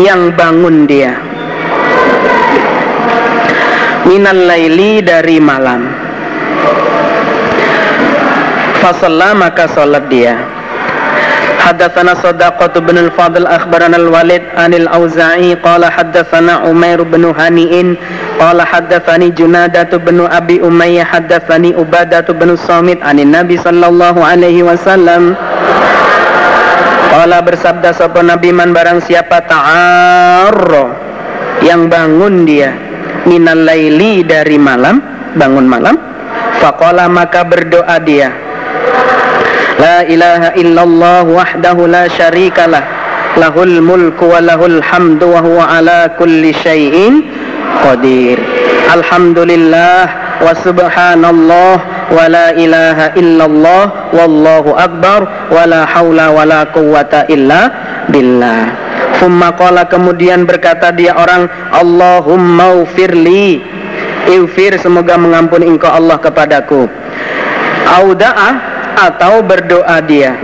yang bangun dia minal laili dari malam fasalla maka salat dia حدثنا صداقة بن الفاضل أخبرنا الوالد عن الأوزاعي قال حدثنا عمير بن هانئ قال حدثني جنادة بن أبي أمية حدثني عبادة بن الصامت عن النبي صلى الله عليه وسلم Kala bersabda sapa Nabi man barang siapa ta'arro yang bangun dia minal laili dari malam bangun malam faqala maka berdoa dia La ilaha illallah wahdahu la syarikalah lahul mulku wa lahul hamdu wa huwa ala kulli syai'in qadir. Alhamdulillah wa subhanallah ilaha illallah wallahu akbar wa la haula wa la quwwata illa billah. Thumma qala kemudian berkata dia orang Allahumma ufirli Iufir semoga mengampuni engkau Allah kepadaku. Auda'ah atau berdoa dia.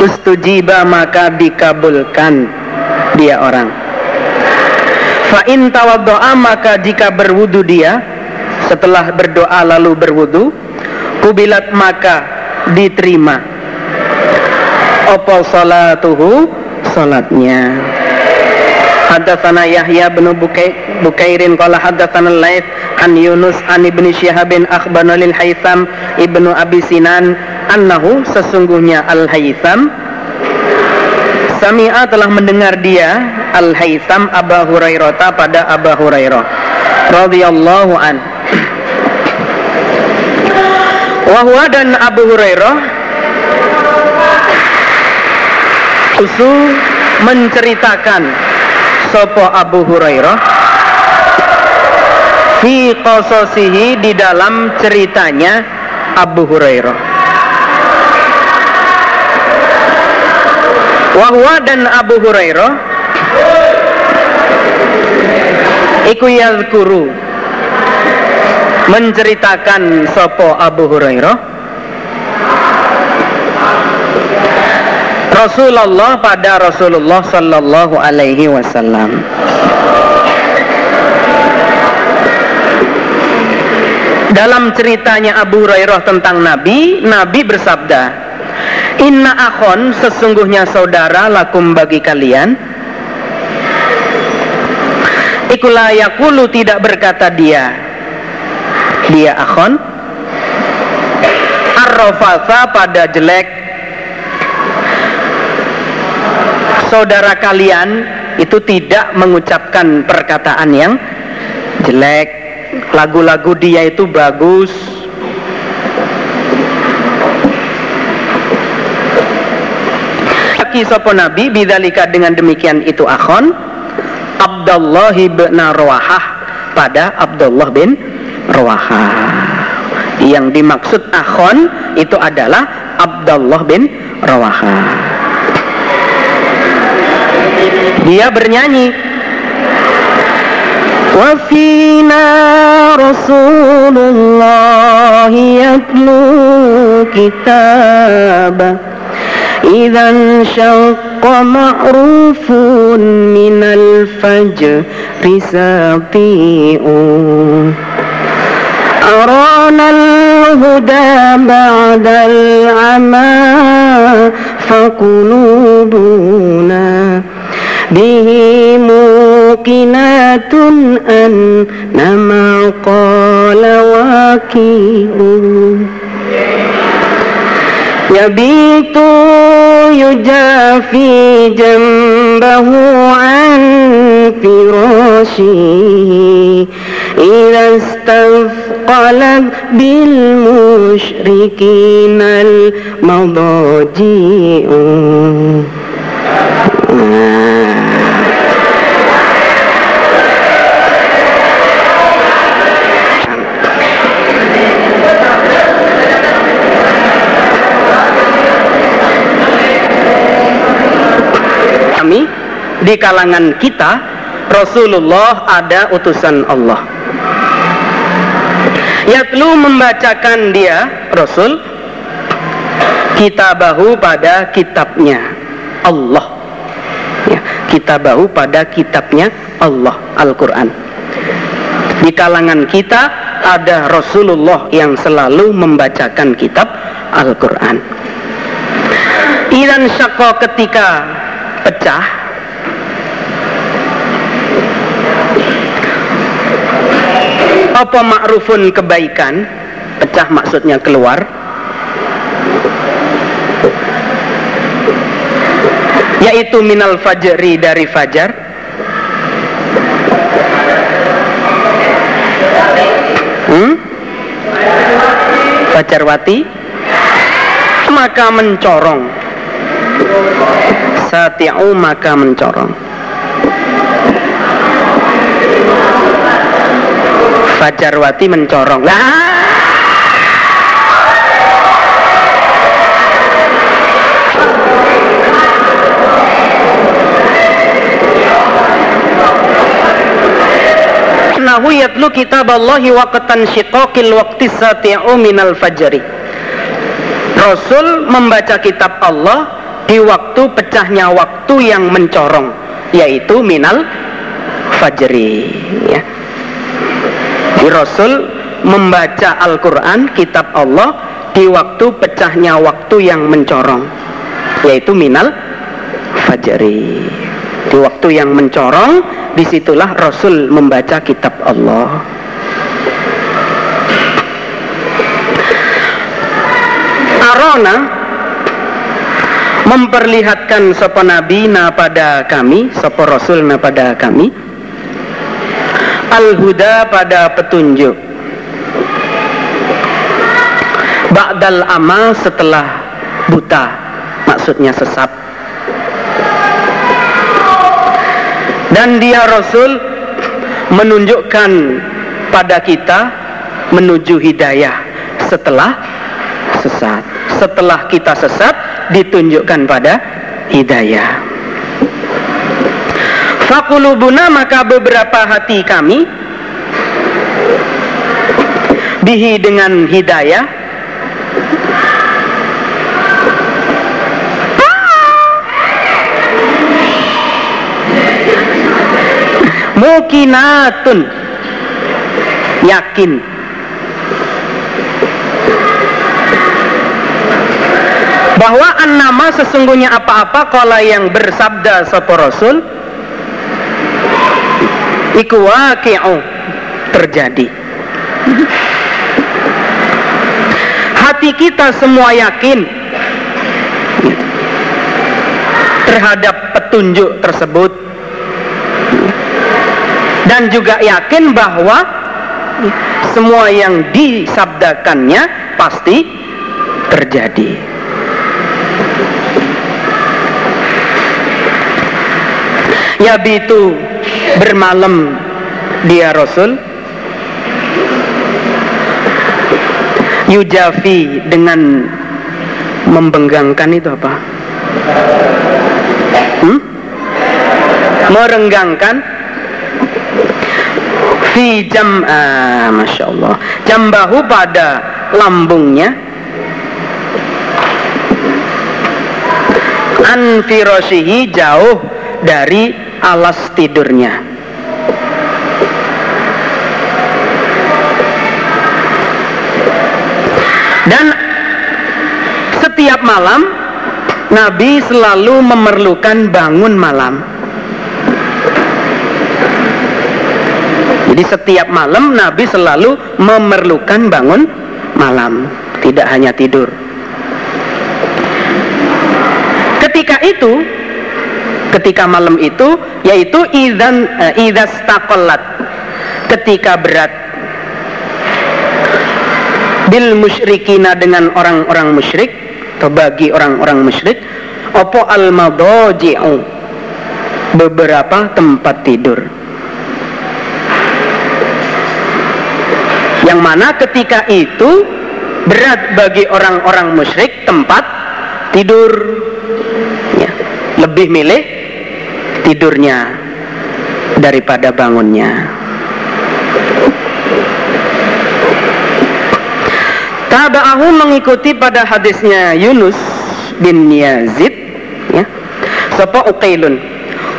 Ustujiba maka dikabulkan dia orang. Fa in tawaddo'a maka jika berwudu dia Setelah berdoa lalu berwudu Kubilat maka diterima. Opo salatuhu? Salatnya. Haddatsana Yahya bin Bukairin qala haddatsana Laits an Yunus an Ibnu Syihab bin akhbarana lil Haitsam Ibnu Abi Sinan annahu sesungguhnya Al Haitsam Sami'a telah mendengar dia Al Haitsam Abu Hurairah pada Abu Hurairah. Radhiyallahu an Wahwa dan Abu Hurairah Usu menceritakan Sopo Abu Hurairah Fi qasasihi di dalam ceritanya Abu Hurairah. Wahwa dan Abu Hurairah Iku yadhkuru Menceritakan Sopo Abu Hurairah Rasulullah pada Rasulullah Sallallahu Alaihi Wasallam. Dalam ceritanya Abu Hurairah tentang Nabi, Nabi bersabda, Inna akhon sesungguhnya saudara lakum bagi kalian. Ikulah yakulu tidak berkata dia, dia akhon. Arrofasa pada jelek. Saudara kalian itu tidak mengucapkan perkataan yang jelek. Lagu-lagu dia itu bagus. Aki sopo nabi bidalika dengan demikian itu akhon. Abdullah bin Rawahah pada Abdullah bin Rawahah yang dimaksud akhon itu adalah Abdullah bin Rawahah dia bernyanyi وفينا رسول الله يتلو كتابه إذا انشق معروف من الفجر ساطيء أرانا الهدى بعد العمى فقلوبنا به موقنات أن ما قال واكيء يبيت يجافي جنبه عن فراشه إذا استثقلت بالمشركين المضاجيء kami di kalangan kita Rasulullah ada utusan Allah Yatlu membacakan dia Rasul kitabahu pada kitabnya Allah. Ya, kitabahu pada kitabnya Allah Al-Quran. Di kalangan kita ada Rasulullah yang selalu membacakan kitab Al-Quran. Iran syakko ketika pecah apa ma'rufun kebaikan? Pecah maksudnya keluar. Yaitu minal fajri dari fajar. Hmm? Fajarwati maka mencorong. Sati'u maka mencorong Fajarwati mencorong lah annahu yatlu kitaballahi waqtan syiqaqil waqti sati'u minal fajri. Rasul membaca kitab Allah di waktu pecahnya waktu yang mencorong yaitu minal fajri ya. Di Rasul membaca Al-Qur'an kitab Allah di waktu pecahnya waktu yang mencorong yaitu minal fajri. Di waktu yang mencorong di situlah Rasul membaca kitab Allah Arona memperlihatkan sopo nabi na pada kami sopo rasul na pada kami al huda pada petunjuk. Ba'dal ama setelah buta maksudnya sesat. Dan dia Rasul menunjukkan pada kita menuju hidayah setelah sesat. Setelah kita sesat ditunjukkan pada hidayah fakulubuna maka beberapa hati kami bihi dengan hidayah mukinatun yakin. Bahwa an nama sesungguhnya apa-apa kalau yang bersabda sapa rasul iku waqi'u. Terjadi. Hati kita semua yakin terhadap petunjuk tersebut. Dan juga yakin bahwa semua yang disabdakannya pasti terjadi. Ya bitu bermalam dia Rasul Yujafi dengan membenggangkan itu apa? Hmm? Merenggangkan fi jam ah, masya Allah jambahu pada lambungnya an firosihi jauh dari alas tidurnya dan setiap malam Nabi selalu memerlukan bangun malam Jadi setiap malam Nabi selalu memerlukan bangun malam, tidak hanya tidur. Ketika itu, ketika malam itu, yaitu idan uh, idastakolat, ketika berat. Bil musyrikina dengan orang-orang musyrik atau bagi orang-orang musyrik opo al madoji'u beberapa tempat tidur. Yang mana ketika itu berat bagi orang-orang musyrik tempat tidur. Ya, lebih milih tidurnya daripada bangunnya Taba'ahu mengikuti pada hadisnya Yunus bin Yazid ya. Sapa Uqailun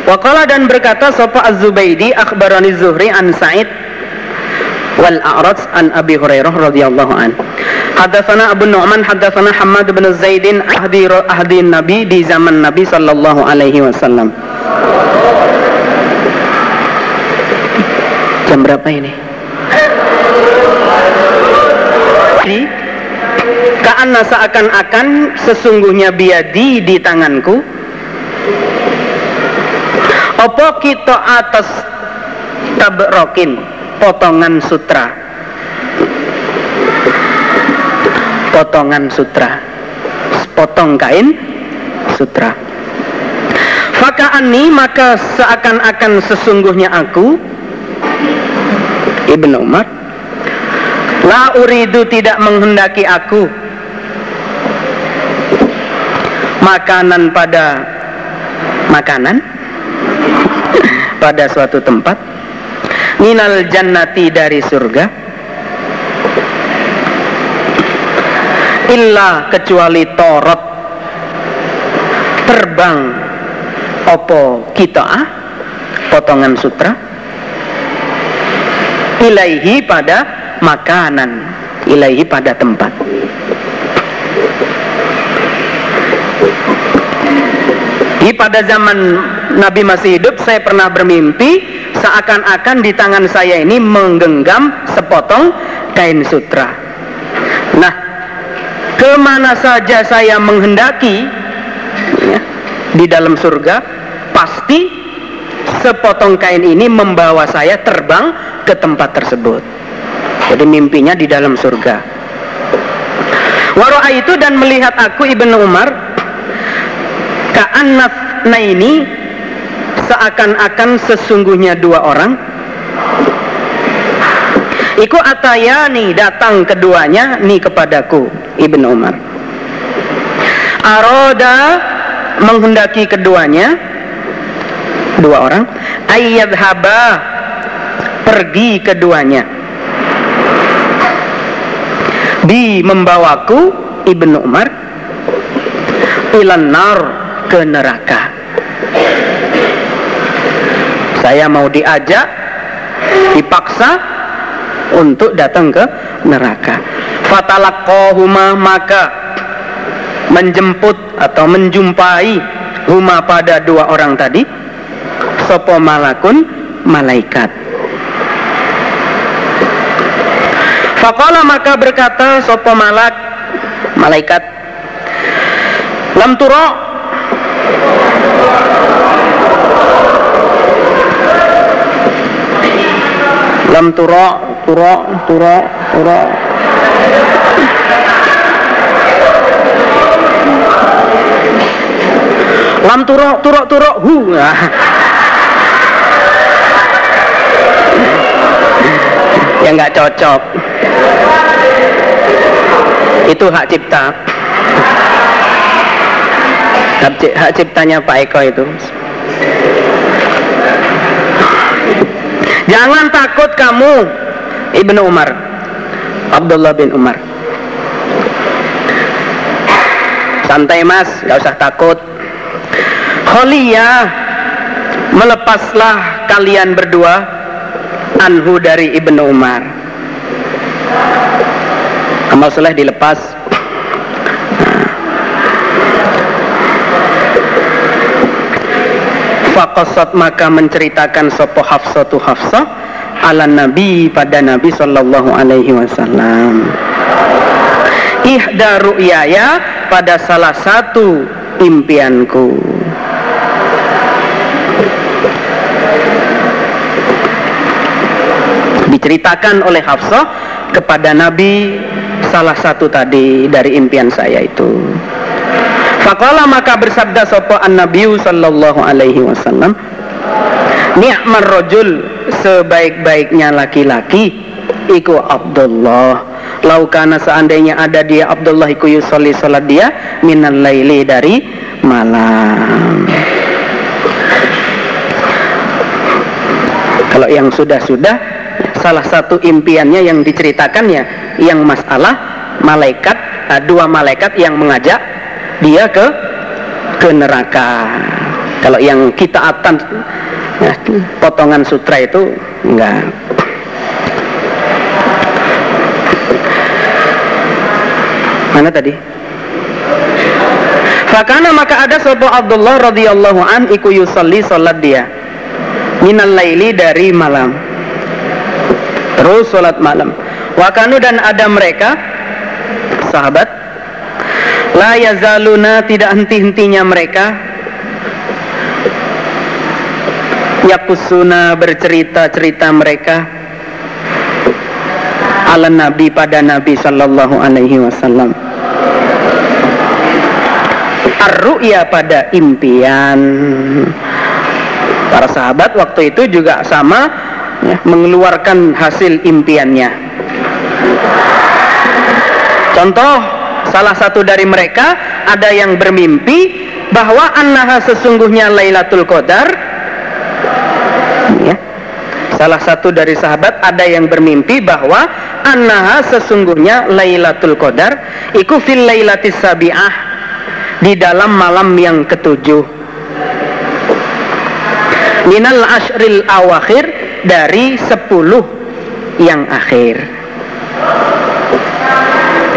Waqala dan berkata sapa Az-Zubaidi akhbarani Zuhri an Sa'id wal A'raj an Abi Hurairah radhiyallahu an. Hadatsana Abu Nu'man hadatsana Hammad bin Zaidin ahdi ahdi Nabi di zaman Nabi sallallahu alaihi wasallam. Jam berapa ini? Ka'anna seakan-akan sesungguhnya biadi di tanganku. Apa kita atas tabrokin potongan sutra? Potongan sutra. Potong kain sutra Faka'ani maka seakan-akan sesungguhnya aku Ibnu Umar La uridu tidak menghendaki aku Makanan pada Makanan pada suatu tempat minal jannati dari surga illa kecuali torot terbang opo kita ah? Potongan sutra. Ilaihi pada makanan ilaihi pada tempat. Di pada zaman Nabi masih hidup, saya pernah bermimpi seakan-akan di tangan saya ini menggenggam sepotong kain sutra. Nah, ke mana saja saya menghendaki di dalam surga, pasti sepotong kain ini membawa saya terbang ke tempat tersebut. Jadi mimpinya di dalam surga. Waro'a itu dan melihat aku Ibnu Umar ka'annaf ini seakan-akan sesungguhnya dua orang Iku atayani datang keduanya ni kepadaku Ibn Umar Aroda menghendaki keduanya dua orang ayat haba pergi keduanya. Bi membawaku Ibnu Umar ilan nar ke neraka. Saya mau diajak dipaksa untuk datang ke neraka. Fatalakohuma maka menjemput atau menjumpai huma pada dua orang tadi sopo malakun malaikat. Fakola maka berkata sopo malak malaikat lam turo lam tura tura tura tura lam tura tura tura hu. Ya nggak cocok. Itu hak cipta. Hak ciptanya Pak Eko itu. Jangan takut kamu Ibnu Umar. Abdullah bin Umar. Santai mas, gak usah takut Kholiyah Melepaslah kalian berdua Anhu dari Ibnu Umar Amal soleh dilepas Fakosot maka menceritakan sopo tu Hafsah ala Nabi pada Nabi Sallallahu Alaihi Wasallam. Ihda ru'yaya pada salah satu impianku. Diceritakan oleh Hafsah kepada Nabi salah satu tadi dari impian saya itu. Faqala maka bersabda sapa an-nabiy sallallahu alaihi wasallam Ni'mar rajul sebaik-baiknya laki-laki iku Abdullah laukana seandainya ada dia Abdullah iku yusolli salat dia minal laili dari malam kalau yang sudah-sudah salah satu impiannya yang diceritakannya yang masalah malaikat dua malaikat yang mengajak dia ke ke neraka. Kalau yang kita atan ya, potongan sutra itu enggak. Mana tadi? Fakana maka ada sopo Abdullah radhiyallahu an iku yusalli salat dia. Minal laili dari malam. Terus salat malam. Wakanu dan ada mereka sahabat la yazaluna tidak henti-hentinya mereka. Yakusuna bercerita-cerita mereka. Ala nabi pada nabi sallallahu alaihi wasallam. Ar-ru'ya pada impian. Para sahabat waktu itu juga sama ya, mengeluarkan hasil impiannya. Contoh salah satu dari mereka ada yang bermimpi bahwa annaha sesungguhnya Lailatul Qadar. Ya, salah satu dari sahabat ada yang bermimpi bahwa annaha sesungguhnya Lailatul Qadar iku fil lailatis sabi'ah di dalam malam yang ketujuh. Minal ashril awakhir dari sepuluh yang akhir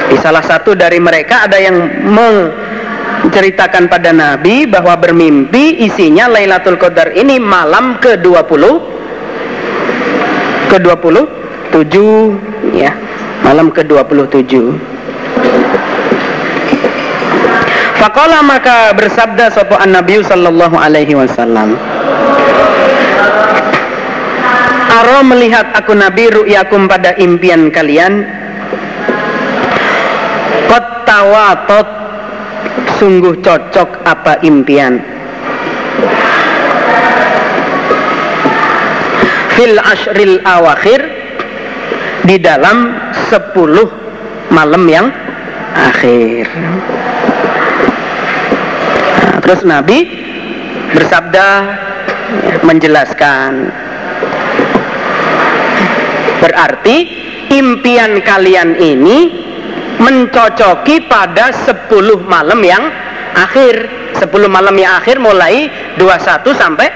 di salah satu dari mereka ada yang menceritakan pada Nabi bahwa bermimpi isinya Lailatul Qadar ini malam ke-20 ke-27 ya malam ke-27 Fakola maka bersabda sopoan Nabi Sallallahu Alaihi Wasallam. Aro melihat aku Nabi ru'yakum pada impian kalian. Kotawatot Sungguh cocok apa impian? Fil ashril awakhir Di dalam sepuluh malam yang akhir. Terus Nabi bersabda menjelaskan berarti impian kalian ini mencocoki pada 10 malam yang akhir. 10 malam yang akhir mulai 21 sampai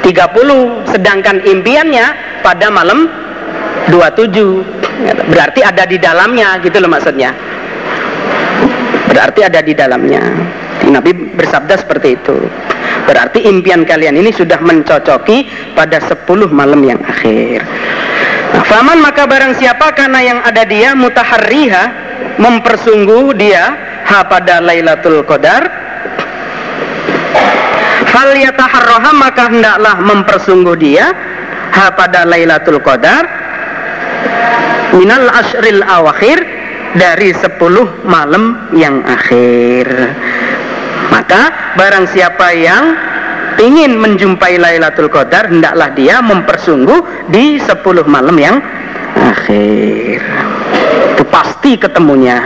30 sedangkan impiannya pada malam 27 berarti ada di dalamnya gitu loh maksudnya. Berarti ada di dalamnya. Nabi bersabda seperti itu. Berarti impian kalian ini sudah mencocoki pada 10 malam yang akhir. Faman maka barang siapa karena yang ada dia mutaharriha mempersungguh dia ha pada Lailatul Qadar fal yataharraha maka hendaklah mempersungguh dia ha pada Lailatul Qadar minal asril awakhir dari 10 malam yang akhir. Maka barang siapa yang ingin menjumpai Lailatul Qadar hendaklah dia mempersungguh di 10 malam yang akhir. Itu pasti ketemunya.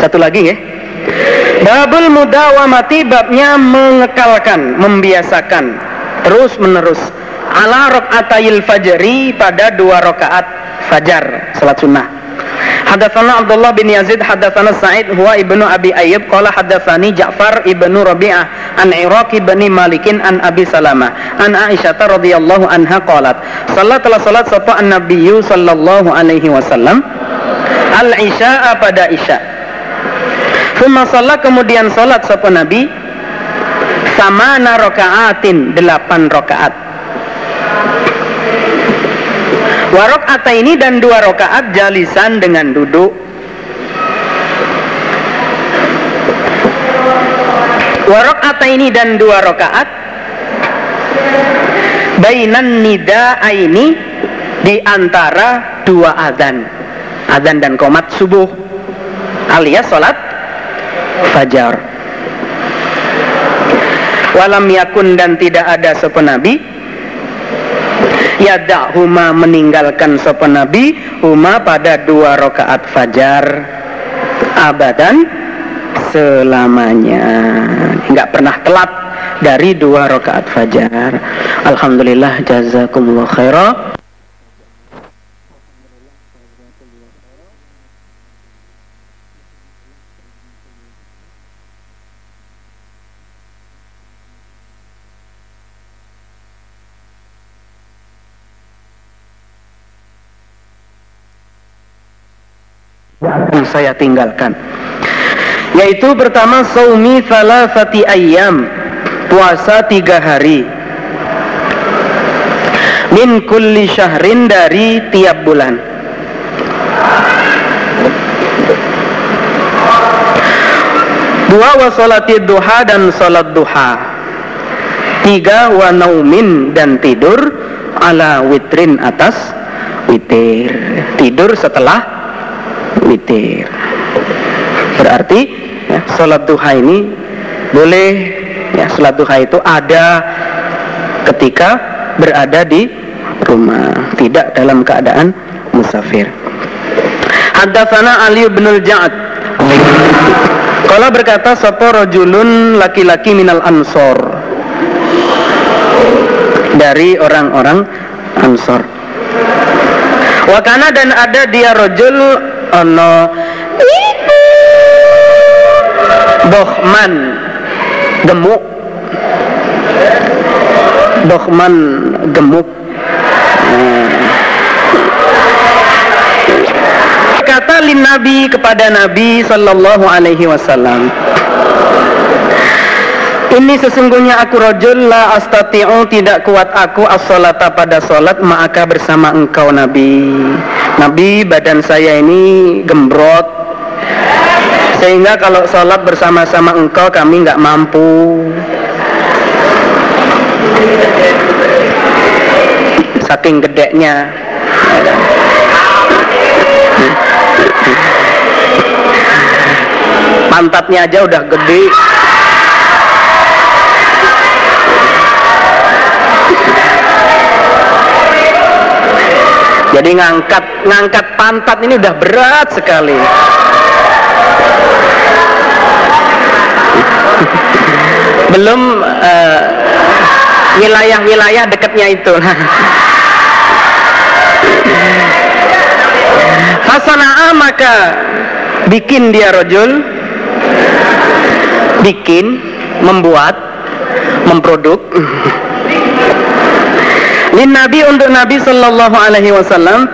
Satu lagi ya. Babul mudawamati babnya mengekalkan, membiasakan terus menerus ala rakaatayil fajri pada dua rakaat fajar salat sunnah Hadatsana Abdullah bin Yazid hadatsana Sa'id huwa ibnu Abi Ayyub qala hadatsani Ja'far ibnu Rabi'ah an Iraq bin Malikin an Abi Salamah an Aisyah radhiyallahu anha qalat Salatlah salat sapa an-nabiyyu sallallahu alaihi wasallam al-isya'a pada isya. Thumma salat kemudian salat sapa Nabi sama rokaatin delapan rokaat Warok ata ini dan dua rokaat jalisan dengan duduk. Warok ata ini dan dua rokaat Bainan nida ini di antara dua adzan, adzan dan komat subuh, alias sholat fajar. Walam yakun dan tidak ada sopan nabi huma meninggalkan sopan nabi huma pada dua rakaat fajar. Abadan selamanya. Nggak pernah telat dari dua rakaat fajar. Alhamdulillah jazakumullah khairah saya tinggalkan. Yaitu pertama saumi thalathati ayyam. Puasa tiga hari. Min kulli syahrin dari tiap bulan. Dua wa salati duha dan salat duha. Tiga wa naumin dan tidur ala witrin atas witir. Tidur setelah witir. Berarti ya, salat duha ini boleh ya salat duha itu ada ketika berada di rumah tidak dalam keadaan musafir. Haddatsana Ali bin Al-Ja'ad kalau berkata sopo rojulun laki-laki minal ansor? Dari orang-orang ansor. Wakana dan ada dia rojul ono dohman gemuk. Dohman gemuk. Berkata lin Nabi kepada Nabi Sallallahu Alaihi Wasallam ini sesungguhnya aku rojul la astati'u tidak kuat aku as-salata pada salat maka bersama engkau Nabi. Nabi badan saya ini gembrot. Sehingga kalau sholat bersama-sama engkau kami nggak mampu. Saking gedeknya. Pantatnya aja udah gede jadi ngangkat ngangkat pantat ini udah berat sekali. Belum uh, wilayah-wilayah dekatnya itu. Fasana'a maka bikin dia rojul. Bikin membuat memproduk Lin Nabi untuk Nabi Sallallahu Alaihi Wasallam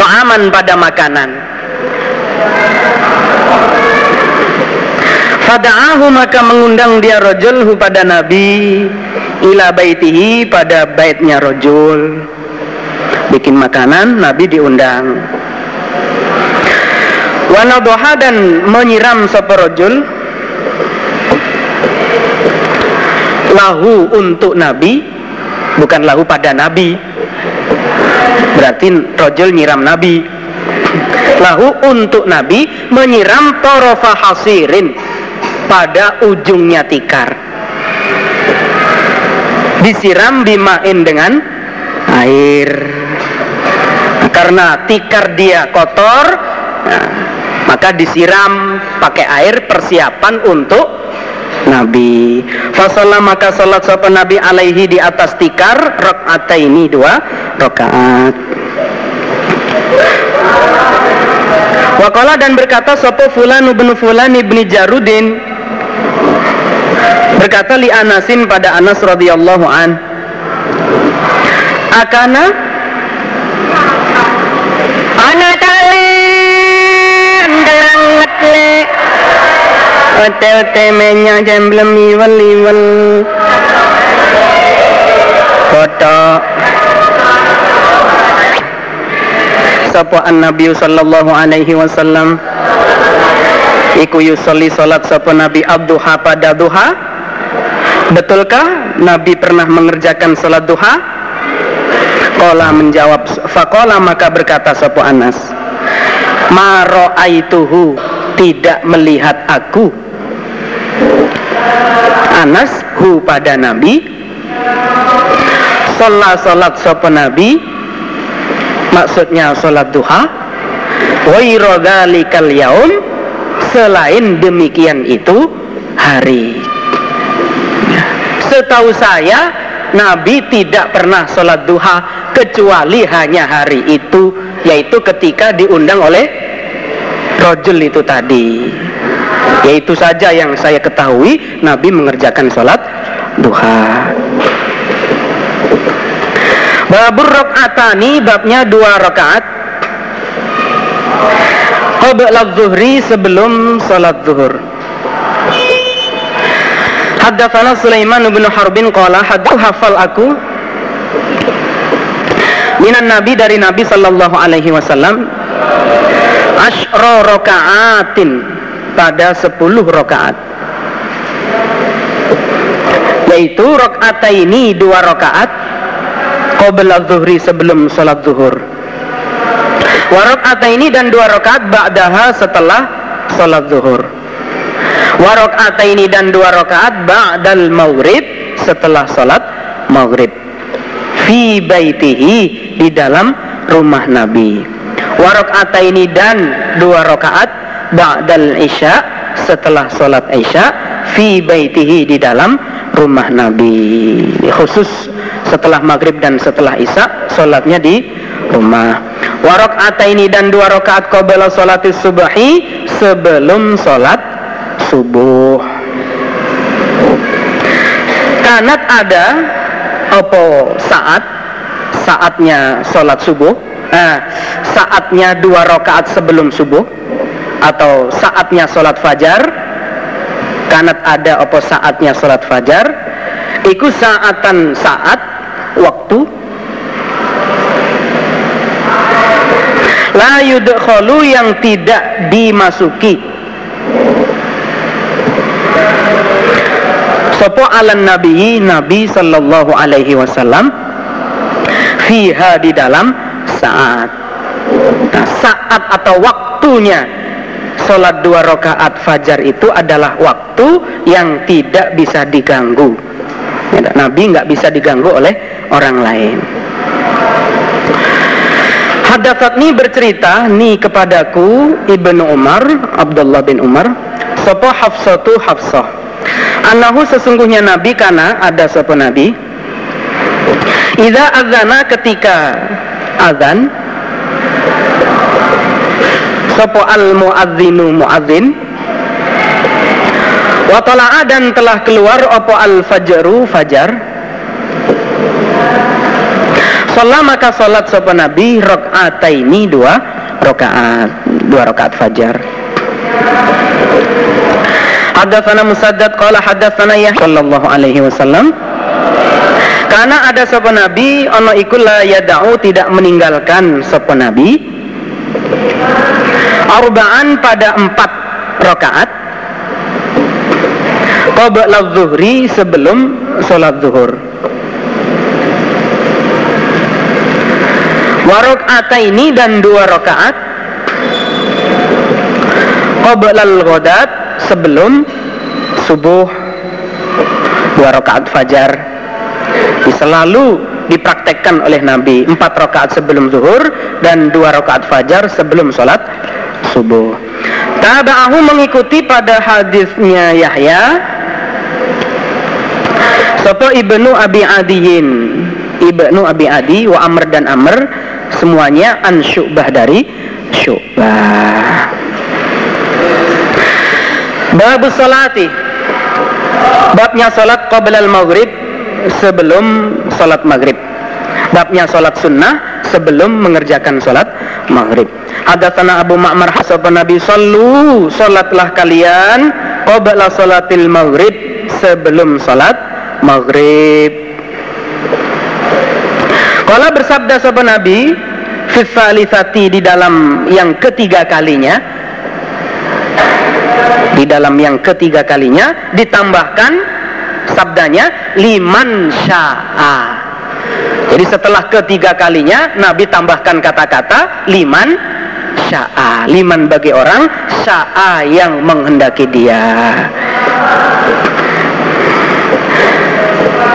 Ta'aman pada makanan. Fada'ahu maka mengundang dia rojul pada Nabi Ila baitihi pada baitnya rojul Bikin makanan Nabi diundang. Wanadoha dan menyiram seperojul Lahu untuk Nabi Bukan lahu pada Nabi. Berarti rojul nyiram Nabi. Lahu untuk Nabi Menyiram torofa hasirin Pada ujungnya tikar. Disiram dimain dengan air. Karena tikar dia kotor nah, maka disiram pakai air persiapan untuk Nabi. Fasolah maka salat sapa Nabi alaihi di atas tikar rakaat ini dua rakaat. Wakala dan berkata sapa fulan ibn fulan ibni Jarudin berkata li Anasin pada Anas radhiyallahu an akana ote ote menya jemblem iwal iwal foto sapa Nabi sallallahu alaihi wasallam? Iku yusolli salat sapa Nabi abduha pada duha. Betulkah Nabi pernah mengerjakan salat duha? Kola menjawab Fakola maka berkata sapa Anas Maro aituhu tidak melihat aku Anas hu pada Nabi. Sholat sholat sopa Nabi. Maksudnya sholat duha. Wairodhalikal yaum. Selain demikian itu Hari. Setahu saya Nabi tidak pernah sholat duha Kecuali hanya hari itu Yaitu ketika diundang oleh rojul itu tadi yaitu saja yang saya ketahui Nabi mengerjakan sholat duha. Babur rokaatani babnya dua rakaat qabla zuhri sebelum salat zuhur. Haddatsana Sulaiman bin Harbin qala haddatsu hafal aku. Minan nabi dari nabi sallallahu alaihi wasallam. Asyra rakaatin pada 10 rakaat. Yaitu ini dua rakaat qabla zuhri sebelum salat zuhur. Wa ini dan dua rakaat ba'daha setelah salat zuhur. Wa ini dan dua rakaat ba'dal maghrib setelah salat maghrib. Fi baitihi di dalam rumah Nabi. Wa ini dan dua rakaat ba'dal isya setelah salat isya fi baitihi di dalam rumah Nabi. Khusus setelah maghrib dan setelah isya sholatnya di rumah. Warok ini dan dua rakaat qabla sholat subuhi sebelum sholat subuh. Kanat ada apa saat? Saatnya sholat subuh? Nah, saatnya dua rakaat sebelum subuh atau saatnya sholat fajar kanat ada apa saatnya salat fajar iku saatan saat waktu. La yudkhalu yang tidak dimasuki. Sopo alan nabi nabi sallallahu alaihi wasallam fiha di dalam saat. Nah, saat atau waktunya sholat dua rakaat fajar itu adalah waktu yang tidak bisa diganggu. Nabi nggak bisa diganggu oleh orang lain. Hadatsatni bercerita ni kepadaku Ibnu Umar, Abdullah bin Umar, sapa Hafsatu Hafsah. Anahu sesungguhnya Nabi karena ada sapa Nabi. Idza azana ketika azan sapa al muadzinu muadzin. Wa tala'a dan telah keluar apa al fajru fajar. Salat maka salat sapa Nabi rakaataini dua rakaat dua rakaat fajar. Hadatsana Musaddad qala hadatsana ya sallallahu alaihi wasallam. Karena ada sapa Nabi ana iku la yada'u tidak meninggalkan sapa Nabi arba'an pada empat rakaat. Qabla zuhri sebelum sholat zuhur. Warok ini dan dua rakaat. Qabla al-ghadat sebelum subuh. Dua rakaat fajar. Selalu dipraktekkan oleh Nabi. Empat rakaat sebelum zuhur dan dua rakaat fajar sebelum sholat subuh. Tabahu mengikuti pada hadisnya Yahya. Sopo ibnu Abi Adiyin. Ibnu Abi Adi wa Amr dan Amr Semuanya an syubah dari syubah. Babu salati. Babnya salat qabla al-maghrib Sebelum salat maghrib Babnya salat sunnah Sebelum mengerjakan salat maghrib Hadatsana Abu Ma'mar hasaban Nabi sallu salatlah kalian qabla salatil maghrib sebelum salat maghrib. Kala bersabda sahabat Nabi fi di dalam yang ketiga kalinya di dalam yang ketiga kalinya ditambahkan sabdanya liman sya'a jadi setelah ketiga kalinya Nabi tambahkan kata-kata liman sya'a. Liman bagi orang sya'a yang menghendaki dia.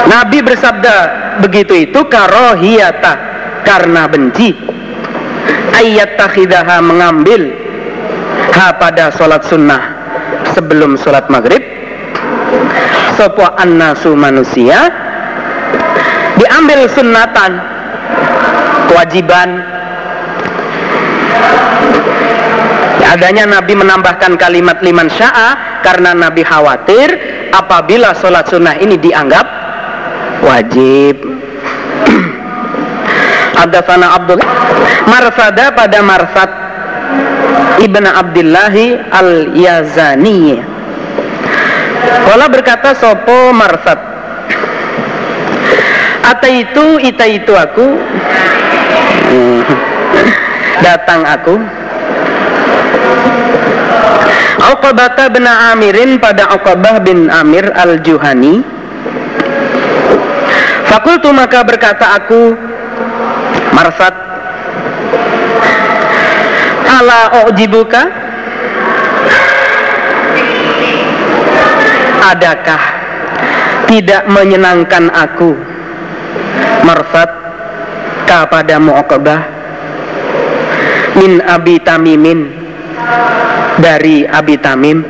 Nabi bersabda begitu itu karohiyata karena benci. Ayat takhidaha mengambil ha pada sholat sunnah sebelum sholat maghrib. Sopo annasu manusia diambil sunnatan. Kewajiban. Adanya Nabi menambahkan kalimat liman sya'a karena Nabi khawatir apabila sholat sunnah ini dianggap wajib. Ada sana Abdul Marsada pada Marsad Ibn Abdillahi Al-Yazani. Kala berkata Sopo Marsad Ata itu, ita itu aku. Datang aku. Uqabah bin Amirin pada Uqabah bin Amir Al-Juhani. Fakultu maka berkata aku Marsad Ala ujibuka? Adakah tidak menyenangkan aku Marsad kepadamu Uqabah min Abi Tamimin dari Abi Tamim.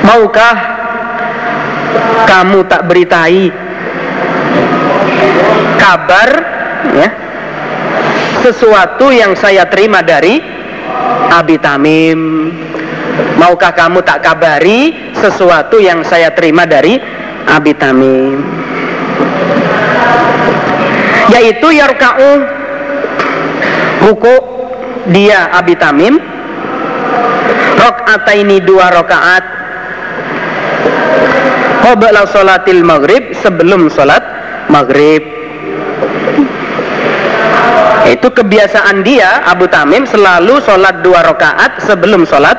Maukah kamu tak beritai kabar ya sesuatu yang saya terima dari Abi Tamim? Maukah kamu tak kabari sesuatu yang saya terima dari Abi Tamim Yaitu yarka'u Ruku dia Abi Tamim ini dua rakaat qabla salatil maghrib sebelum salat maghrib. Itu kebiasaan dia Abu Tamim selalu sholat dua rakaat sebelum sholat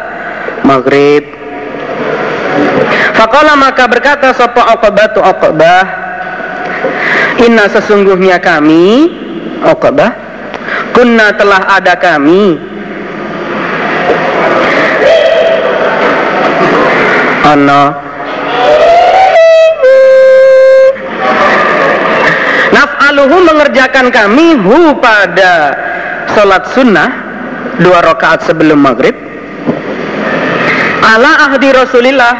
maghrib. Fakola maka berkata sopo tu Uqbah Inna sesungguhnya kami Uqbah kunna telah ada kami. Ana. Naf'aluhu mengerjakan kami hu pada sholat sunnah dua rakaat sebelum maghrib. Ala ahdi rasulillah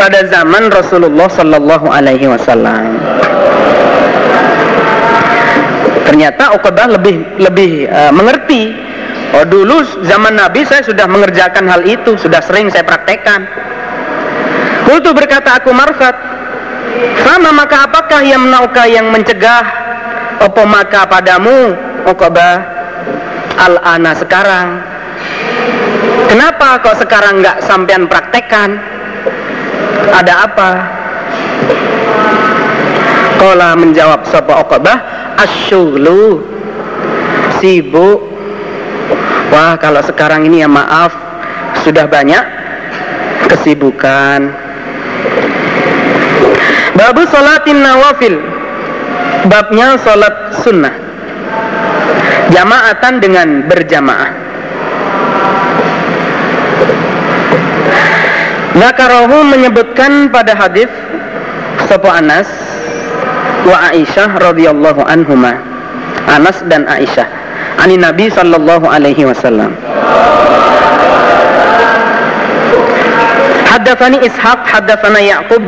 pada zaman Rasulullah Sallallahu Alaihi Wasallam ternyata Uqbah lebih lebih uh, mengerti. Oh dulu zaman Nabi saya sudah mengerjakan hal itu sudah sering saya praktekkan. Kultu berkata aku marfat sama maka apakah yang menauka yang mencegah? Opo maka padamu Uqbah al-ana sekarang? Kenapa kok sekarang nggak sampean praktekkan? Ada apa Kola menjawab sapa Uqbah asyuglu. Sibuk wah kalau sekarang ini ya maaf sudah banyak kesibukan. Babu salatin nawafil. Babnya salat sunnah. Jamaatan dengan berjamaah. Nakarohu menyebutkan pada hadis Sopo Anas wa Aisyah radhiyallahu anhuma. Anas dan Aisyah. Ani Nabi sallallahu alaihi wasallam. Haddatsani Ishaq haddatsana Yaqub.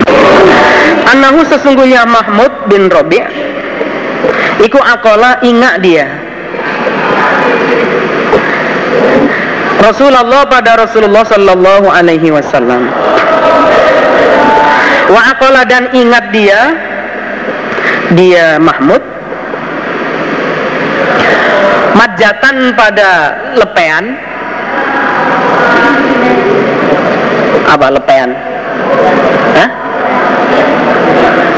Annahu sesungguhnya Mahmud bin Rabi' iku akola ingat dia. Rasulullah pada Rasulullah sallallahu alaihi wasallam. Wa akola dan ingat dia dia Mahmud. Majatan pada lepean. Apa lepean? Hah?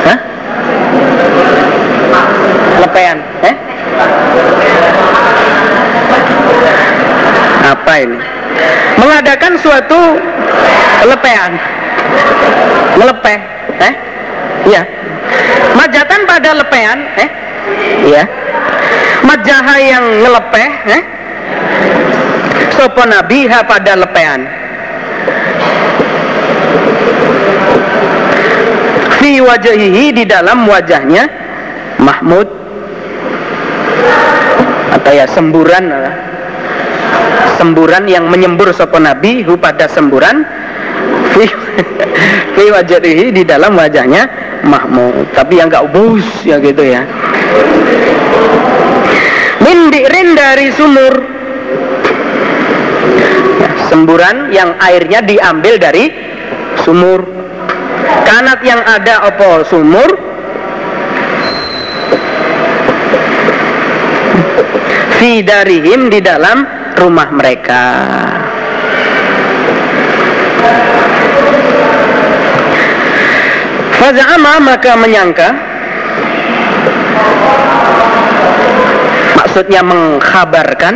Hah? lepean eh? apa ini? Mengadakan suatu lepean. Melepeh eh? Iya Majatan pada lepean, eh? Ya. Majaha yang ngelepeh, eh? Sopo nabiha pada lepean. Fi wajahihi di dalam wajahnya Mahmud atau ya semburan semburan yang menyembur sopo nabi pada semburan fi, fi di dalam wajahnya Mahmud. Tapi yang gak bus ya gitu ya. Min dari sumur. Ya, semburan yang airnya diambil dari sumur. Kanat yang ada opo sumur. Fi darihim di dalam rumah mereka. Faza'ama maka menyangka Maksudnya mengkhabarkan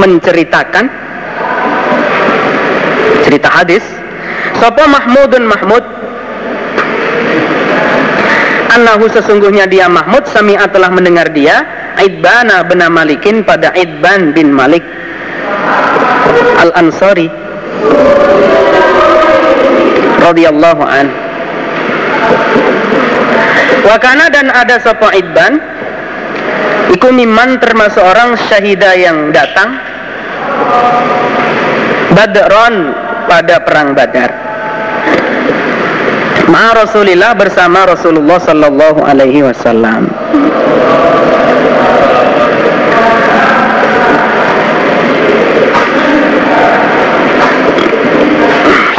Menceritakan Cerita hadis. Sopo Mahmudun Mahmud? Annahu sesungguhnya dia Mahmud Sami'a telah mendengar dia Idbana bin Malikin pada Idban bin Malik Al-Ansari radhiyallahu an Wakana dan ada sopo idban Iku miman termasuk orang syahida yang datang Badron pada perang badar. Ma Rasulillah bersama Rasulullah Sallallahu Alaihi Wasallam.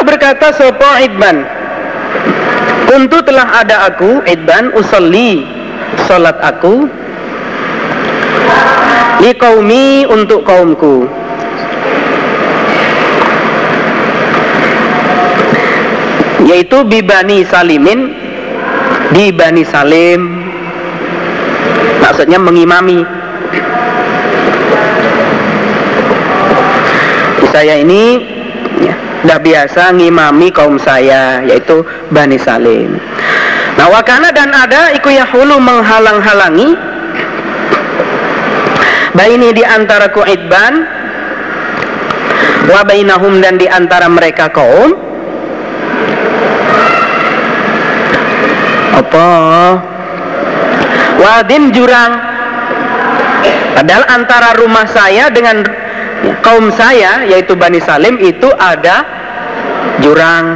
Berkata sopo idban Kuntu telah ada aku idban usalli salat aku. Li kaumi untuk kaumku. Yaitu bibani salimin. Di bani salim. Maksudnya mengimami. Saya ini dah biasa ngimami kaum saya yaitu Bani Salim. Nah wakana dan ada iku yahulu menghalang-halangi Baini di antara ku'idban Wa bainahum dan di antara mereka kaum Apa? Wadin jurang Padahal antara rumah saya dengan kaum saya yaitu Bani Salim itu ada jurang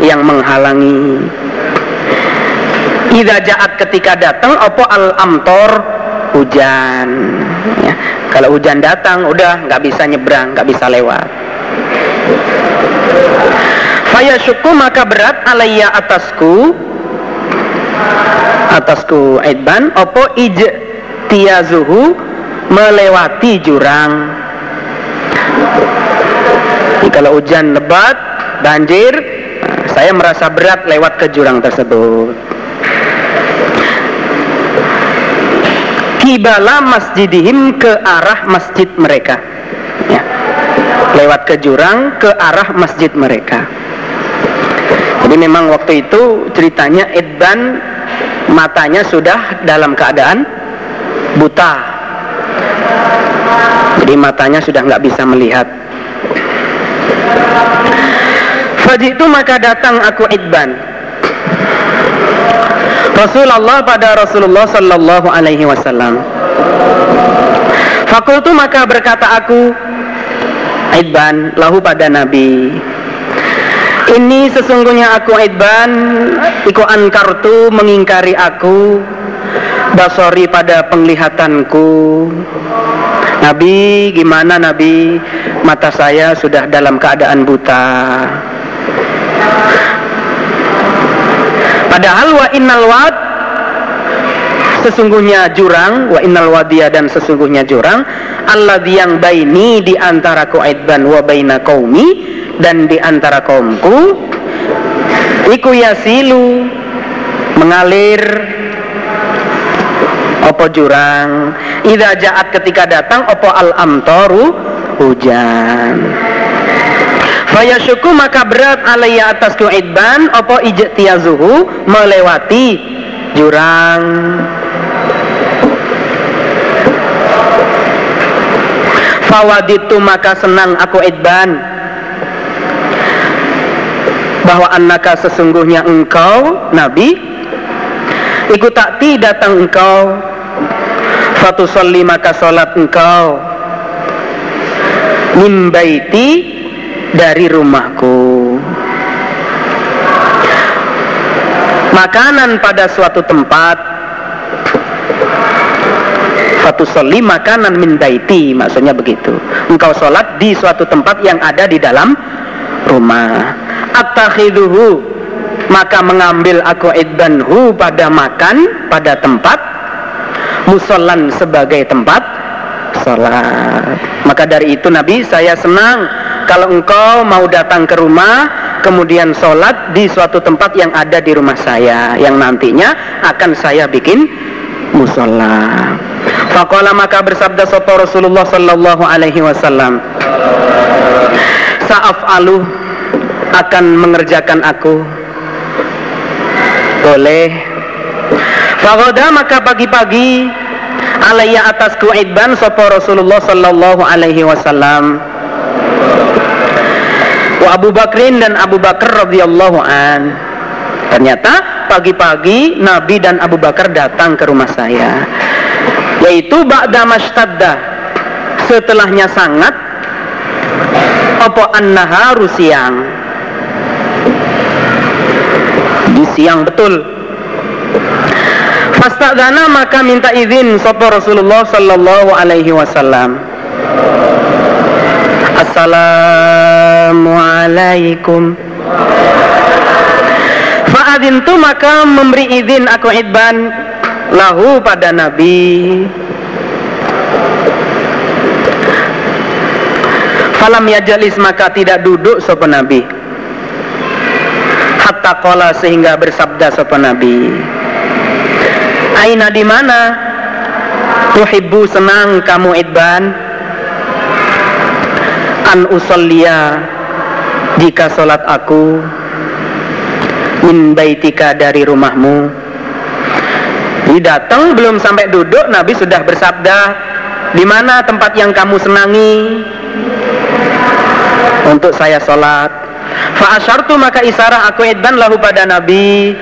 yang menghalangi. Ida jaat ketika datang opo al amtor hujan. Ya, kalau hujan datang udah nggak bisa nyebrang, nggak bisa lewat. Faya syuku maka berat alaiya atasku atasku aidban opo ij tiazuhu melewati jurang jadi kalau hujan lebat, banjir, saya merasa berat lewat ke jurang tersebut. Kibala masjidihim ke arah masjid mereka. Ya. Lewat ke jurang ke arah masjid mereka. Jadi memang waktu itu ceritanya Edban matanya sudah dalam keadaan buta. Jadi matanya sudah nggak bisa melihat. Fajitu maka datang aku idban. Rasulullah pada Rasulullah sallallahu alaihi wasallam. Fakultu maka berkata aku Idban lahu pada Nabi. Ini sesungguhnya aku Idban Iku ankartu mengingkari aku Basori pada penglihatanku Nabi gimana Nabi? Mata saya sudah dalam keadaan buta. Padahal wa innal wad sesungguhnya jurang wa innal wadiya dan sesungguhnya jurang Allah yang baini di antara kuaidban wa baina qaumi dan di antara kaumku iku yasilu mengalir opo jurang? Ida jaat ketika datang opo al amtoru hujan. Faya syuku maka berat alaiya atas idban opo ijtiazuhu melewati jurang. Fawaditu maka senang aku idban. Bahwa annaka sesungguhnya engkau Nabi. Ikut takti datang engkau Fatusalli maka sholat engkau Mimbaiti dari rumahku. Makanan pada suatu tempat. Satu soli makanan min baiti maksudnya begitu. Engkau sholat di suatu tempat yang ada di dalam rumah. Attakhiduhu maka mengambil aku idbanhu pada makan pada tempat musolan sebagai tempat sholat. Maka dari itu Nabi saya senang kalau engkau mau datang ke rumah kemudian sholat di suatu tempat yang ada di rumah saya yang nantinya akan saya bikin musola. Fakola maka bersabda sopo Rasulullah Sallallahu Alaihi Wasallam. Saaf alu akan mengerjakan aku. Boleh. Fakoda maka pagi-pagi alaiya atasku idban sopo Rasulullah sallallahu alaihi wasallam. Wa Abu Bakrin dan Abu Bakar radhiyallahu an. Ternyata pagi-pagi Nabi dan Abu Bakar datang ke rumah saya. Yaitu ba'da mashtadda. Setelahnya sangat apa an-naharu siang. Di siang betul Fastadana maka minta izin sapa Rasulullah sallallahu alaihi wasallam. Assalamualaikum. tu maka memberi izin aku idban lahu pada Nabi. Falam yajalis maka tidak duduk sapa Nabi. Hatta qala sehingga bersabda sapa Nabi. Aina di mana? Tuhibbu senang kamu idban An usalliya Jika solat aku Min baitika dari rumahmu datang belum sampai duduk Nabi sudah bersabda di mana tempat yang kamu senangi untuk saya sholat. Fa maka isarah aku idban lahu pada Nabi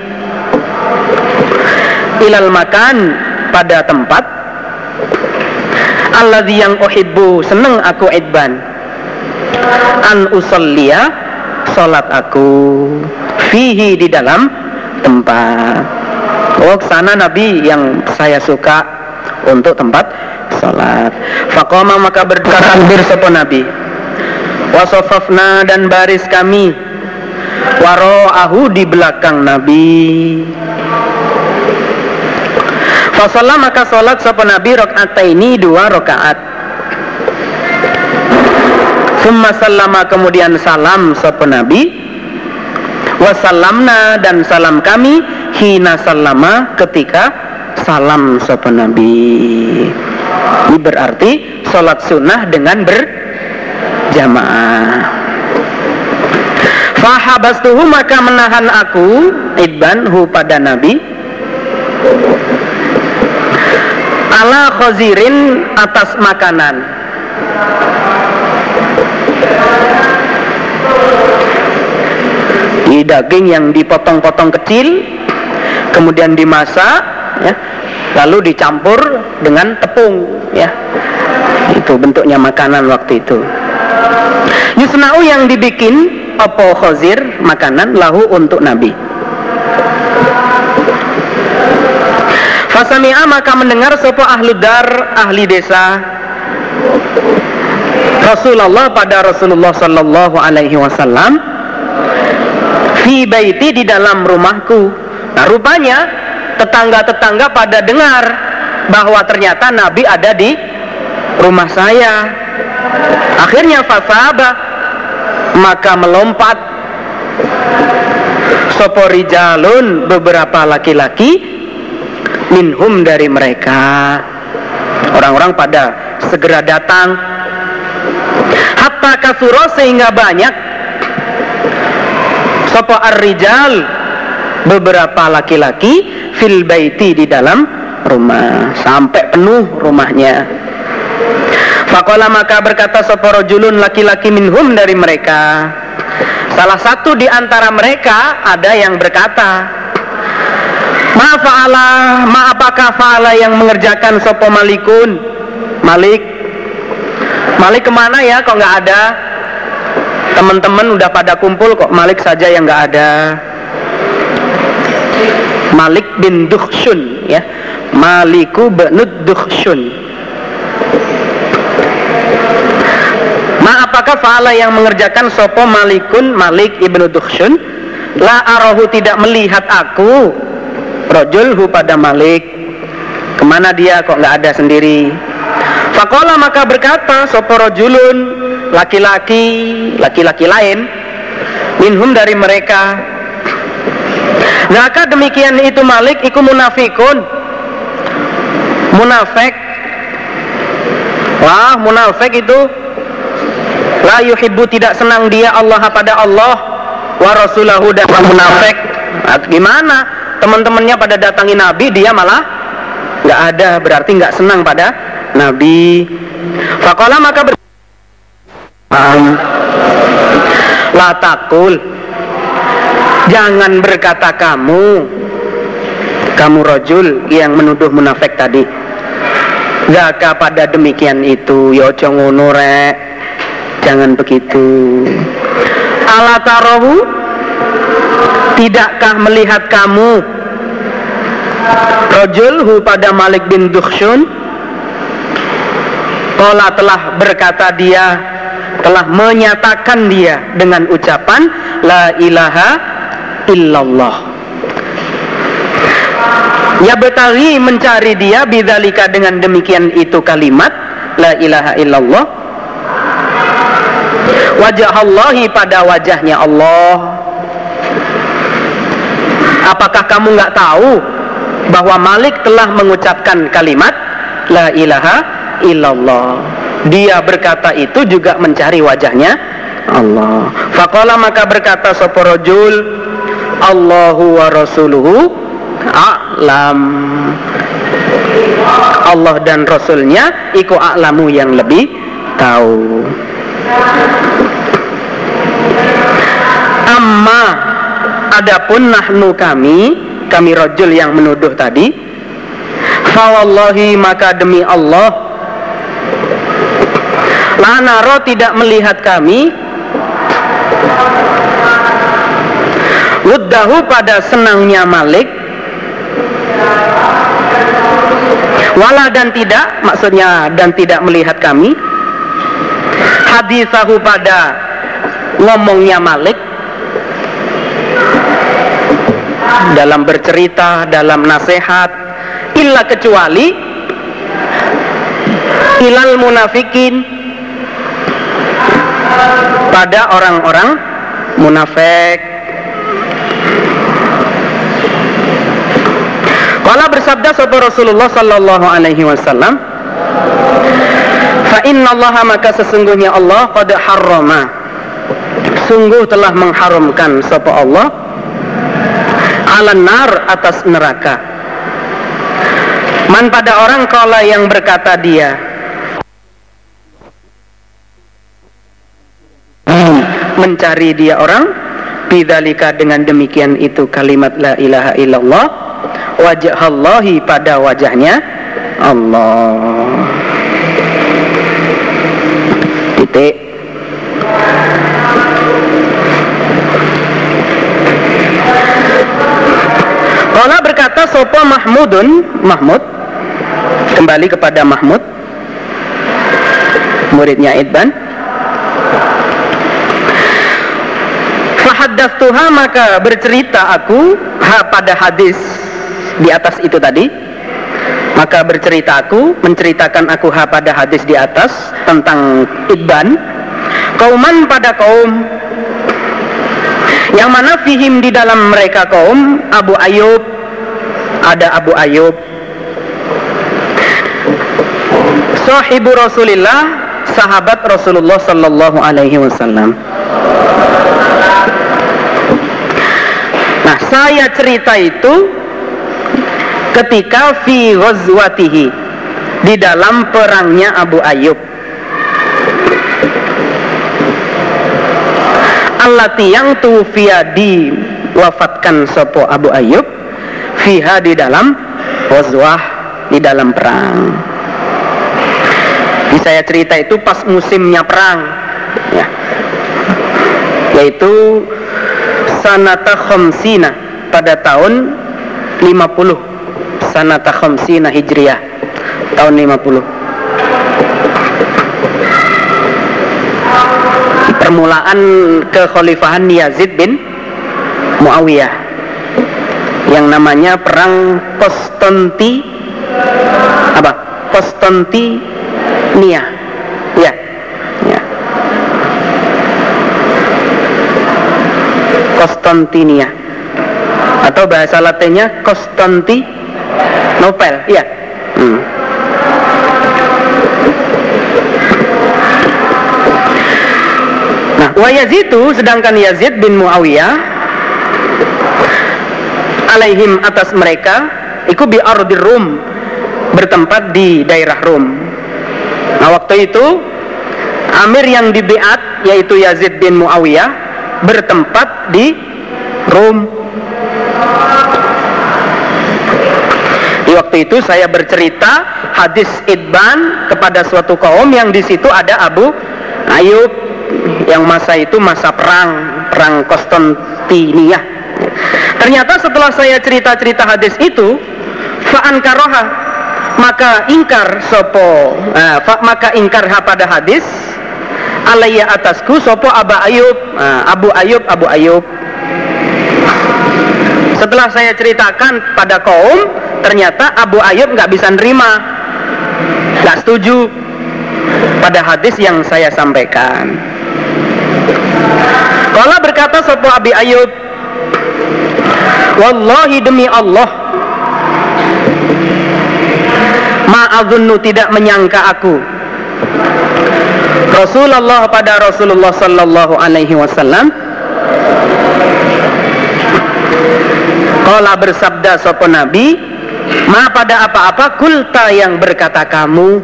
ilal makan pada tempat. Alladzi yang uhibbu seneng aku idban. An usalliya salat aku fihi di dalam tempat. Oh sana nabi yang saya suka untuk tempat salat faqama maka bertakbir sapa nabi. Wasofafna dan baris kami. Waro'ahu di belakang nabi Fasolah maka sholat sopan Nabi rokaat ini dua rokaat. Summa sallama kemudian salam sopan Nabi. Wasallamna dan salam kami hina sallama ketika salam sopan Nabi. Ini berarti sholat sunnah dengan berjamaah. Fahabastuhu maka menahan aku idban hu pada Nabi ala khazirin atas makanan. Di daging yang dipotong-potong kecil kemudian dimasak ya lalu dicampur dengan tepung ya. Itu bentuknya makanan waktu itu. Yusna'u yang dibikin apa khazir makanan lahu untuk nabi Fasami'a maka mendengar sopo ahlu dar ahli desa Rasulullah pada Rasulullah Sallallahu Alaihi Wasallam fi baiti di dalam rumahku. Nah rupanya tetangga-tetangga pada dengar bahwa ternyata Nabi ada di rumah saya. Akhirnya fasaba maka melompat soporijalun beberapa laki-laki minhum dari mereka. Orang-orang pada segera datang. Hatta kasuro sehingga banyak. Sopo ar-rijal beberapa laki-laki fil baiti di dalam rumah sampai penuh rumahnya. Fakola maka berkata sopo rojulun laki-laki minhum dari mereka. Salah satu di antara mereka ada yang berkata Ma fa'ala, ma apakah fa'ala yang mengerjakan sopo malikun? Malik. Malik ke mana ya? Kok nggak ada? Teman-teman udah pada kumpul kok Malik saja yang nggak ada. Malik bin Dukhshun ya. Maliku bin Dukhshun. Ma apakah fa'ala yang mengerjakan sopo malikun Malik ibnu Dukhshun? La arahu tidak melihat aku Rojulhu pada Malik Ke mana dia? Kok nggak ada sendiri? Fakola maka berkata soporojulun laki-laki laki-laki lain minhum dari mereka. Zaka demikian itu Malik iku munafikun. Munafik. Wah munafik itu. La yuhibbu tidak senang dia Allah pada Allah. Wa rasulahu dan munafik. Gimana teman-temannya pada datangi Nabi Dia malah nggak ada berarti nggak senang pada Nabi. Fakola maka ber La takul Jangan berkata kamu. Kamu rojul yang menuduh munafik tadi. Zaka pada demikian itu Yojo ngono rek. Jangan begitu. Ala tarohu Tidakkah melihat kamu? Rojulhu pada Malik bin Dukhshun Kola telah berkata dia Telah menyatakan dia Dengan ucapan La ilaha illallah. Ya betari mencari dia bidzalika dengan demikian itu kalimat la ilaha illallah. Wajah Allahi pada wajahnya Allah apakah kamu nggak tahu bahwa Malik telah mengucapkan kalimat la ilaha illallah dia berkata itu juga mencari wajahnya Allah. Fakola maka berkata soporojul Allahu wa rasuluhu a'lam. Allah dan Rasulnya iku a'lamu yang lebih tahu. Amma adapun nahnu kami kami rojul yang menuduh tadi fawallahi maka demi Allah lanaro tidak melihat kami Wuddahu pada senangnya Malik Wala dan tidak Maksudnya dan tidak melihat kami Hadisahu pada Ngomongnya Malik Dalam bercerita Dalam nasihat Illa kecuali Ilal munafikin Pada orang-orang Munafik Kala bersabda sahabat Rasulullah sallallahu alaihi wasallam, "Fa inna Allah maka sesungguhnya Allah qad harrama." Sungguh telah mengharamkan sapa Allah ala nar atas neraka. Man pada orang kala yang berkata dia mencari dia orang bidzalika dengan demikian itu kalimat la ilaha illallah wajah Allahi pada wajahnya Allah titik berkata sopa Mahmudun Mahmud. Kembali kepada Mahmud. Muridnya Idban. Fahaddastuha maka bercerita aku ha pada hadis di atas itu tadi. Maka bercerita aku menceritakan aku ha pada hadis di atas tentang Ibban kauman pada kaum. Yang mana fihim di dalam mereka kaum Abu Ayub ada Abu Ayub sahibu Rasulillah sahabat Rasulullah sallallahu alaihi wasallam. Nah, saya cerita itu ketika fi ghazwatihi di dalam perangnya Abu Ayyub. Allati yang tufiya wafatkan sopo Abu Ayyub fiha di dalam ghazwah di dalam perang. Di saya cerita itu pas musimnya perang. Ya. yaitu sanata khamsina pada tahun 50 sanata khamsina hijriyah tahun 50 permulaan kekhalifahan Yazid bin Muawiyah yang namanya perang Konstanti apa Konstanti Nia. Ya. Ya. Konstantinia. Atau bahasa latinnya Konstanti Nopel. Ya. Hmm. Nah, wa itu sedangkan Yazid bin Muawiyah alaihim atas mereka iku bi ardir Rum bertempat di daerah Rum. Nah, waktu itu Amir yang dibeat yaitu Yazid bin Muawiyah bertempat di Rum. Di waktu itu saya bercerita hadis idban kepada suatu kaum yang di situ ada Abu Ayub yang masa itu masa perang perang Konstantinia ternyata setelah saya cerita-cerita hadis itu fa'an karoha maka ingkar sopo uh, fa, maka ingkar pada hadis alaiya atasku sopo Aba Ayub uh, Abu Ayub Abu Ayub. Setelah saya ceritakan pada kaum ternyata Abu Ayub nggak bisa nerima. Nggak setuju pada hadis yang saya sampaikan. Kala berkata sebuah Abi Ayub Wallahi demi Allah. Ma'adhunnu tidak menyangka aku. Rasulullah pada Rasulullah sallallahu alaihi wasallam. Kala bersabda sopo Nabi Ma pada apa-apa kulta yang berkata kamu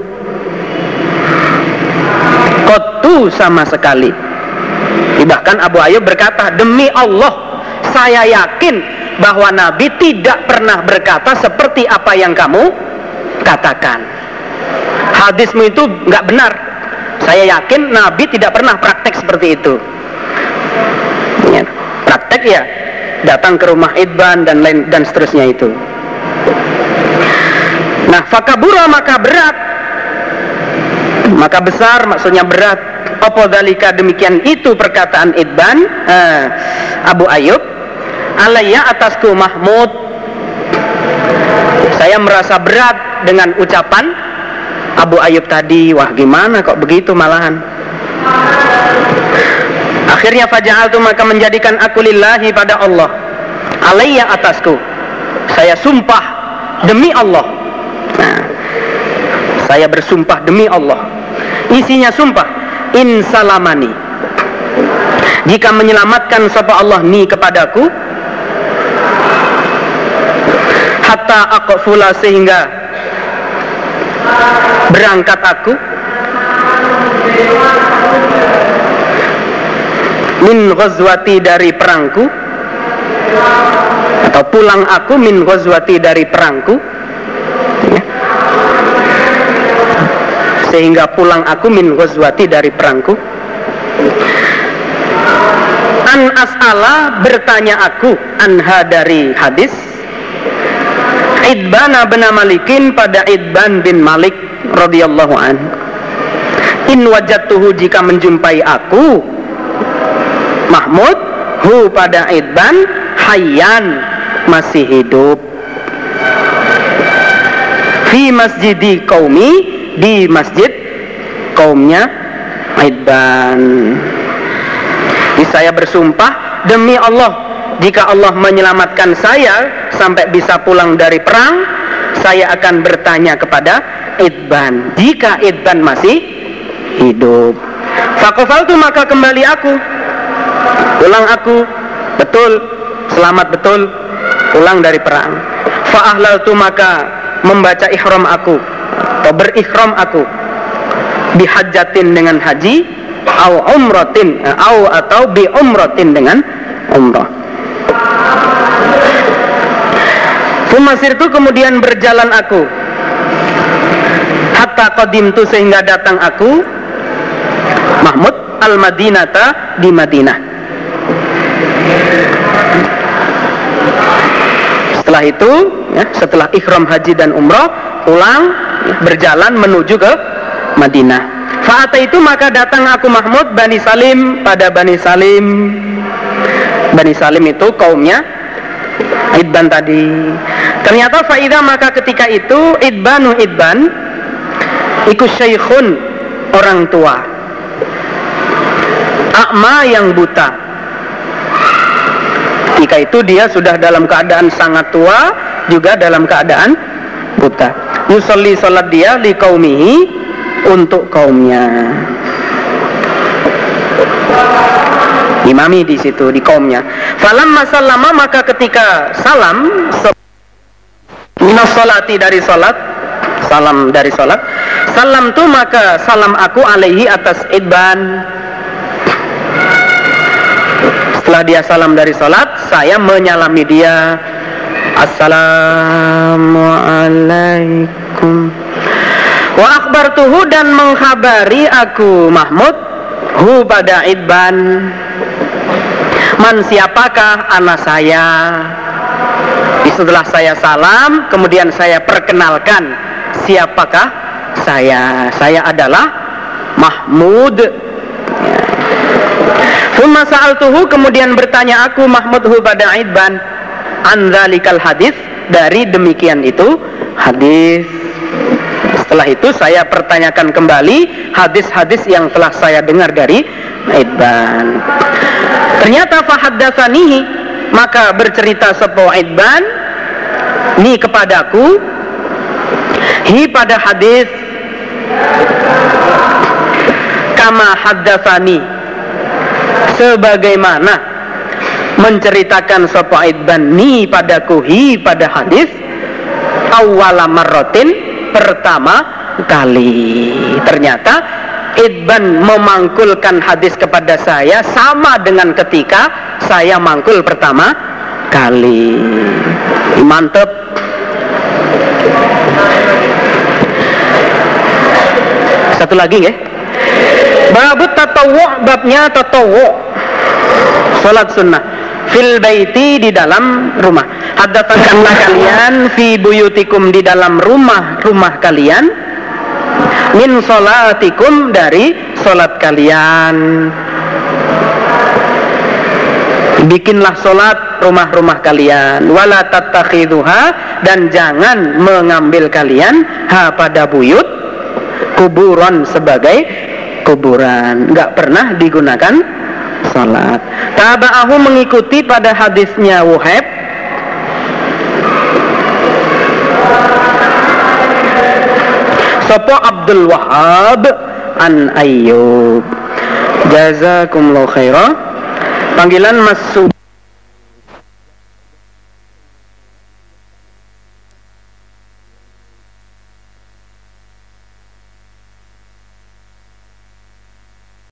Kotu sama sekali. Bahkan Abu Ayub berkata, demi Allah, saya yakin bahwa Nabi tidak pernah berkata seperti apa yang kamu katakan. Hadismu itu nggak benar. Saya yakin Nabi tidak pernah praktek seperti itu. Ya, praktek ya, datang ke rumah Idban dan lain dan seterusnya itu. Nah, fakabura maka berat. Maka besar maksudnya berat apa dalika demikian itu perkataan Idban Abu Ayub alaiya atasku Mahmud. Saya merasa berat dengan ucapan Abu Ayub tadi. Wah gimana kok begitu malahan? Akhirnya faja'al tu maka menjadikan aku lillahi pada Allah. Alaiya atasku. Saya sumpah demi Allah. Nah, saya bersumpah demi Allah. Isinya sumpah in salamani. Jika menyelamatkan sapa Allah ni kepadaku hatta aqfula sehingga berangkat aku? Min ghazwati dari perangku? Atau pulang aku min ghazwati dari perangku? Sehingga pulang aku min ghazwati dari perangku. An as'ala bertanya aku anha dari hadis Idbana bin Malikin pada Idban bin Malik radhiyallahu an in wajatuhu jika menjumpai aku Mahmud hu pada Idban hayyan masih hidup fi masjidi qaumi di masjid kaumnya Aidban. Jadi saya bersumpah demi Allah jika Allah menyelamatkan saya sampai bisa pulang dari perang, saya akan bertanya kepada Idban. Jika Idban masih hidup, fakofaltu maka kembali aku, pulang aku, betul, selamat betul, pulang dari perang. tu maka membaca ihram aku, atau berikhram aku. Bihajatin dengan haji au umratin eh, au atau bi umratin dengan umrah Fumasir itu kemudian berjalan aku Hatta qadim tu sehingga datang aku Mahmud al-Madinata di Madinah Setelah itu ya, Setelah ikhram haji dan umrah Pulang berjalan menuju ke Madinah. Fa'ata itu maka datang aku Mahmud Bani Salim pada Bani Salim. Bani Salim itu kaumnya Idban tadi. Ternyata faidah maka ketika itu Idbanu Idban iku syaikhun orang tua. Akma yang buta. Ketika itu dia sudah dalam keadaan sangat tua juga dalam keadaan buta. Yusolli salat dia li kaumihi untuk kaumnya imami di situ di kaumnya. Falam masallama maka ketika salam minas salati dari salat salam dari salat salam tu maka salam aku alaihi atas idban. Setelah dia salam dari salat saya menyalami dia. Assalamualaikum wa akhbartuhu dan mengkhabari aku Mahmud hu pada idban man siapakah anak saya? Setelah saya salam kemudian saya perkenalkan siapakah saya. Saya adalah Mahmud. Fumma sa'altuhu kemudian bertanya aku Mahmud pada Idban? Anzalikal hadis. Dari demikian itu hadis. Setelah itu saya pertanyakan kembali hadis-hadis yang telah saya dengar dari Idban Ternyata fahaddatsanihi maka bercerita sepo Idban ni kepadaku. Hi pada hadis kama haddatsani sebagaimana menceritakan sepo Idban ni padaku. Hi pada hadis awwala marrotin pertama kali. Ternyata Idban memangkulkan hadis kepada saya sama dengan ketika saya mangkul pertama kali. Mantep. Satu lagi ya. Babut tatawu babnya tatawu. Salat sunnah fil baiti di dalam rumah. Haddatsanlah kalian fi buyutikum di dalam rumah-rumah kalian min solatikum dari solat kalian. Bikinlah solat rumah-rumah kalian. Wala tattakhiduha dan jangan mengambil kalian ha pada buyut kuburan sebagai kuburan. Nggak pernah digunakan salat. Taba'ahu mengikuti pada hadisnya Wuhaib Sopo Abdul Wahab an Ayyub. Jazakumullah khairah panggilan masuk